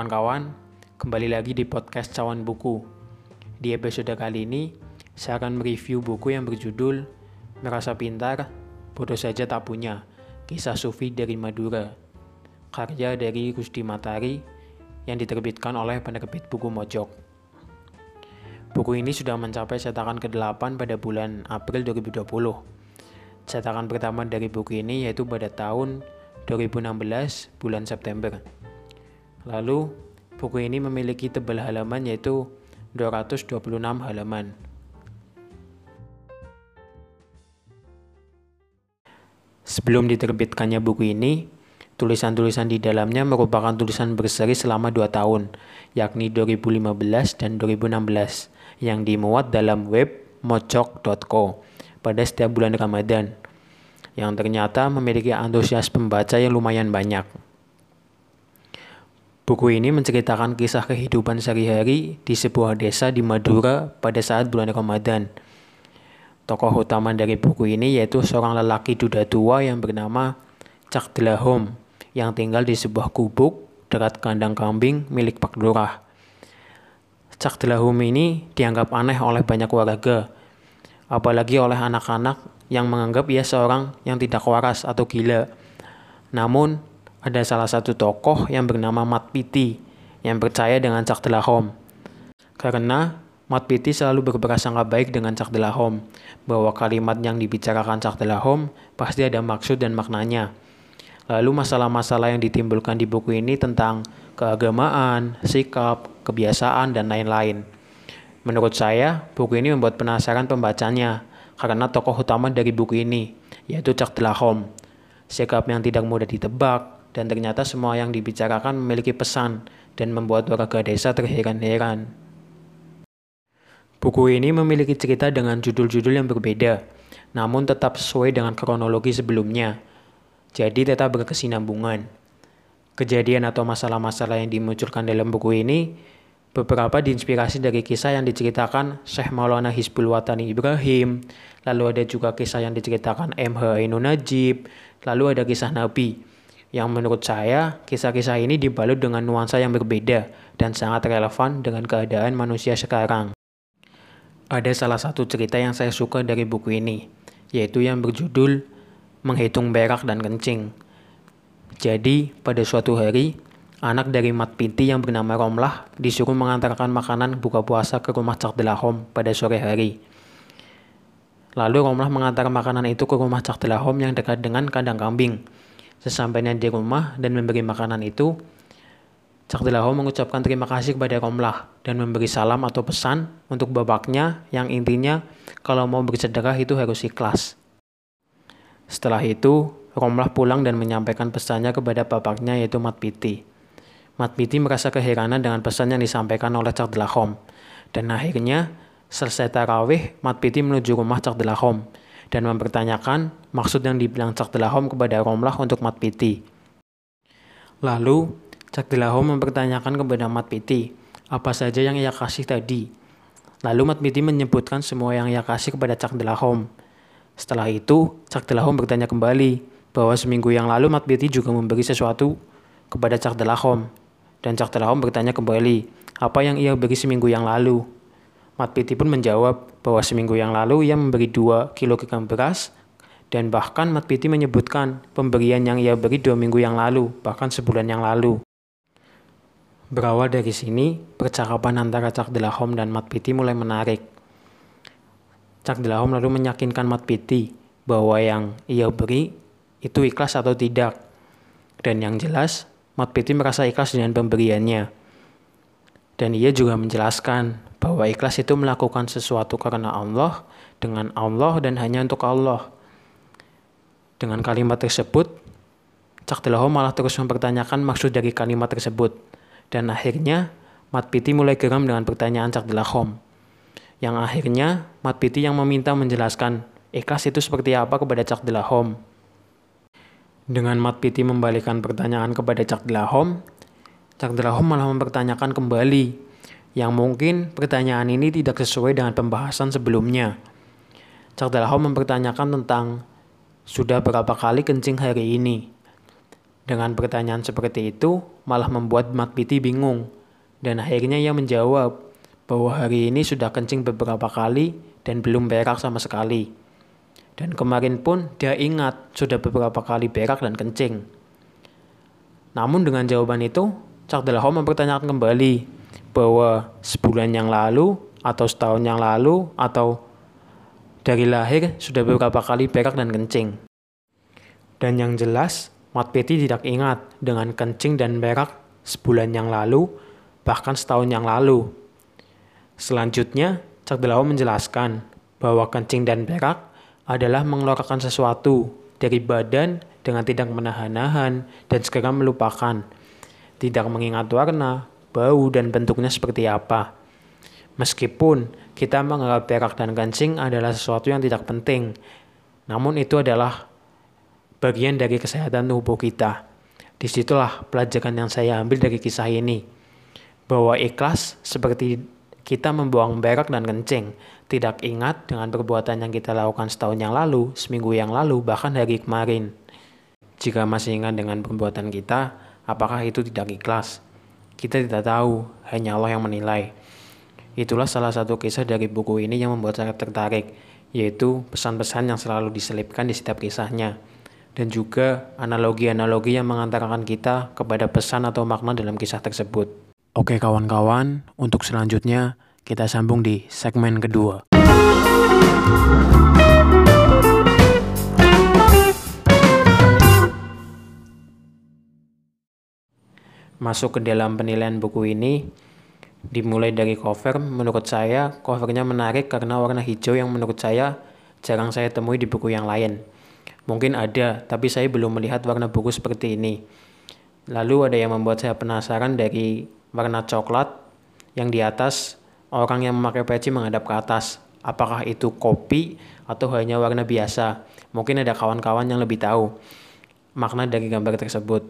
kawan-kawan, kembali lagi di podcast Cawan Buku. Di episode kali ini, saya akan mereview buku yang berjudul Merasa Pintar, Bodoh Saja Tak Punya, Kisah Sufi dari Madura, karya dari Rusdi Matari yang diterbitkan oleh penerbit buku Mojok. Buku ini sudah mencapai cetakan ke-8 pada bulan April 2020. Cetakan pertama dari buku ini yaitu pada tahun 2016 bulan September. Lalu, buku ini memiliki tebal halaman yaitu 226 halaman. Sebelum diterbitkannya buku ini, tulisan-tulisan di dalamnya merupakan tulisan berseri selama 2 tahun, yakni 2015 dan 2016, yang dimuat dalam web mocok.co pada setiap bulan Ramadan, yang ternyata memiliki antusias pembaca yang lumayan banyak. Buku ini menceritakan kisah kehidupan sehari-hari di sebuah desa di Madura pada saat bulan Ramadan. Tokoh utama dari buku ini yaitu seorang lelaki duda tua yang bernama Cak Delahom yang tinggal di sebuah gubuk dekat kandang kambing milik Pak Lurah. Cak Delahom ini dianggap aneh oleh banyak warga, apalagi oleh anak-anak yang menganggap ia seorang yang tidak waras atau gila. Namun, ada salah satu tokoh yang bernama Mat Piti yang percaya dengan Cak Delahom. Karena Mat Piti selalu berprasangka baik dengan Cak Delahom, bahwa kalimat yang dibicarakan Cak Delahom pasti ada maksud dan maknanya. Lalu masalah-masalah yang ditimbulkan di buku ini tentang keagamaan, sikap, kebiasaan, dan lain-lain. Menurut saya, buku ini membuat penasaran pembacanya, karena tokoh utama dari buku ini, yaitu Cak Delahom. Sikap yang tidak mudah ditebak, dan ternyata semua yang dibicarakan memiliki pesan dan membuat warga desa terheran-heran. Buku ini memiliki cerita dengan judul-judul yang berbeda, namun tetap sesuai dengan kronologi sebelumnya, jadi tetap berkesinambungan. Kejadian atau masalah-masalah yang dimunculkan dalam buku ini beberapa diinspirasi dari kisah yang diceritakan Syekh Maulana Hizbul Watani Ibrahim, lalu ada juga kisah yang diceritakan MH Ainun Najib, lalu ada kisah Nabi yang menurut saya kisah-kisah ini dibalut dengan nuansa yang berbeda dan sangat relevan dengan keadaan manusia sekarang. Ada salah satu cerita yang saya suka dari buku ini, yaitu yang berjudul Menghitung Berak dan Kencing. Jadi, pada suatu hari, anak dari Mat Pinti yang bernama Romlah disuruh mengantarkan makanan buka puasa ke rumah Cak Delahom pada sore hari. Lalu Romlah mengantar makanan itu ke rumah Cak Delahom yang dekat dengan kandang kambing. Sesampainya di rumah dan memberi makanan itu, Cak Delahom mengucapkan terima kasih kepada Romlah dan memberi salam atau pesan untuk bapaknya yang intinya kalau mau bersedekah itu harus ikhlas. Setelah itu, Romlah pulang dan menyampaikan pesannya kepada bapaknya yaitu Mat Piti. Mat Piti merasa keheranan dengan pesan yang disampaikan oleh Cak Delahom. Dan akhirnya, selesai tarawih, Mat Piti menuju rumah Cak Delahom dan mempertanyakan maksud yang dibilang Cak Delahom kepada Romlah untuk Mat Piti. Lalu, Cak Delahom mempertanyakan kepada Mat Piti apa saja yang ia kasih tadi. Lalu Mat Piti menyebutkan semua yang ia kasih kepada Cak Delahom. Setelah itu, Cak Delahom bertanya kembali bahwa seminggu yang lalu Mat Piti juga memberi sesuatu kepada Cak Delahom. Dan Cak Delahom bertanya kembali apa yang ia beri seminggu yang lalu. Mat Piti pun menjawab bahwa seminggu yang lalu ia memberi 2 kg beras dan bahkan Mat Piti menyebutkan pemberian yang ia beri dua minggu yang lalu, bahkan sebulan yang lalu. Berawal dari sini, percakapan antara Cak Delahom dan Mat Piti mulai menarik. Cak Delahom lalu meyakinkan Mat Piti bahwa yang ia beri itu ikhlas atau tidak. Dan yang jelas, Mat Piti merasa ikhlas dengan pemberiannya. Dan ia juga menjelaskan bahwa ikhlas itu melakukan sesuatu karena Allah, dengan Allah dan hanya untuk Allah. Dengan kalimat tersebut, Cak malah terus mempertanyakan maksud dari kalimat tersebut. Dan akhirnya, Mat Piti mulai geram dengan pertanyaan Cak Delahom. Yang akhirnya, Mat Piti yang meminta menjelaskan ikhlas itu seperti apa kepada Cak Delahom. Dengan Mat Piti membalikan pertanyaan kepada Cak Delahom malah mempertanyakan kembali yang mungkin pertanyaan ini tidak sesuai dengan pembahasan sebelumnya. Cak Dalahom mempertanyakan tentang sudah berapa kali kencing hari ini. Dengan pertanyaan seperti itu, malah membuat Makbiti bingung. Dan akhirnya ia menjawab bahwa hari ini sudah kencing beberapa kali dan belum berak sama sekali. Dan kemarin pun dia ingat sudah beberapa kali berak dan kencing. Namun dengan jawaban itu, Cak Delaho mempertanyakan kembali bahwa sebulan yang lalu atau setahun yang lalu atau dari lahir sudah beberapa kali berak dan kencing. Dan yang jelas, Mat Peti tidak ingat dengan kencing dan berak sebulan yang lalu, bahkan setahun yang lalu. Selanjutnya, Cak Delawa menjelaskan bahwa kencing dan berak adalah mengeluarkan sesuatu dari badan dengan tidak menahan-nahan dan segera melupakan. Tidak mengingat warna, bau, dan bentuknya seperti apa. Meskipun kita menganggap berak dan kencing adalah sesuatu yang tidak penting, namun itu adalah bagian dari kesehatan tubuh kita. Di situlah pelajaran yang saya ambil dari kisah ini. Bahwa ikhlas seperti kita membuang berak dan kencing. Tidak ingat dengan perbuatan yang kita lakukan setahun yang lalu, seminggu yang lalu, bahkan hari kemarin. Jika masih ingat dengan perbuatan kita, apakah itu tidak ikhlas? Kita tidak tahu, hanya Allah yang menilai. Itulah salah satu kisah dari buku ini yang membuat saya tertarik, yaitu pesan-pesan yang selalu diselipkan di setiap kisahnya dan juga analogi-analogi yang mengantarkan kita kepada pesan atau makna dalam kisah tersebut. Oke kawan-kawan, untuk selanjutnya kita sambung di segmen kedua. Masuk ke dalam penilaian buku ini, dimulai dari cover, menurut saya covernya menarik karena warna hijau yang menurut saya jarang saya temui di buku yang lain. Mungkin ada, tapi saya belum melihat warna buku seperti ini. Lalu ada yang membuat saya penasaran dari warna coklat yang di atas orang yang memakai peci menghadap ke atas. Apakah itu kopi atau hanya warna biasa? Mungkin ada kawan-kawan yang lebih tahu makna dari gambar tersebut.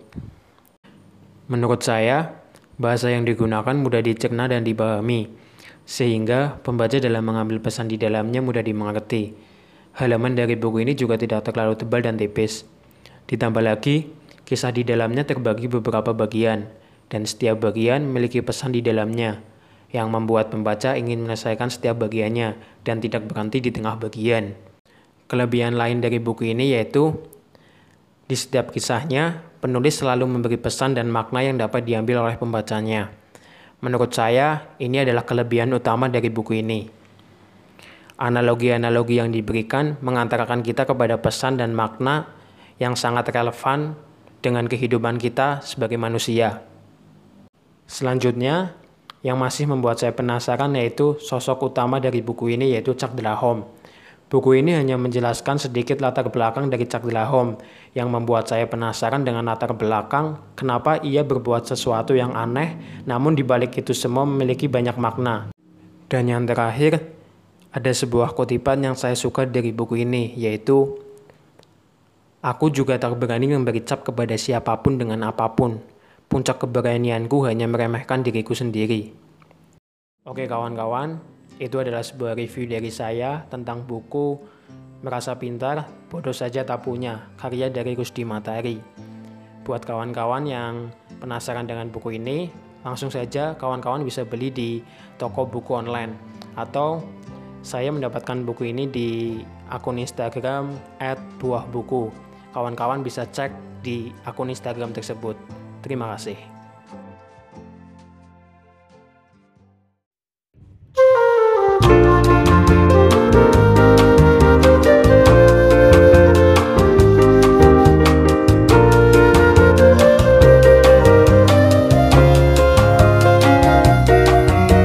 Menurut saya, bahasa yang digunakan mudah dicerna dan dipahami, sehingga pembaca dalam mengambil pesan di dalamnya mudah dimengerti. Halaman dari buku ini juga tidak terlalu tebal dan tipis. Ditambah lagi, kisah di dalamnya terbagi beberapa bagian, dan setiap bagian memiliki pesan di dalamnya, yang membuat pembaca ingin menyelesaikan setiap bagiannya dan tidak berhenti di tengah bagian. Kelebihan lain dari buku ini yaitu, di setiap kisahnya, penulis selalu memberi pesan dan makna yang dapat diambil oleh pembacanya. Menurut saya, ini adalah kelebihan utama dari buku ini. Analogi-analogi yang diberikan mengantarkan kita kepada pesan dan makna yang sangat relevan dengan kehidupan kita sebagai manusia. Selanjutnya, yang masih membuat saya penasaran yaitu sosok utama dari buku ini yaitu Chuck Delahom. Buku ini hanya menjelaskan sedikit latar belakang dari Chuck Delahom yang membuat saya penasaran dengan latar belakang kenapa ia berbuat sesuatu yang aneh namun dibalik itu semua memiliki banyak makna. Dan yang terakhir, ada sebuah kutipan yang saya suka dari buku ini, yaitu Aku juga tak berani memberi cap kepada siapa pun dengan apa pun. Puncak keberanianku hanya meremehkan diriku sendiri. Oke kawan-kawan, itu adalah sebuah review dari saya tentang buku Merasa Pintar, Bodoh Saja Tak Punya, karya dari Rusdi Matahari. Buat kawan-kawan yang penasaran dengan buku ini, langsung saja kawan-kawan bisa beli di toko buku online atau saya mendapatkan buku ini di akun Instagram @buahbuku. Kawan-kawan bisa cek di akun Instagram tersebut. Terima kasih.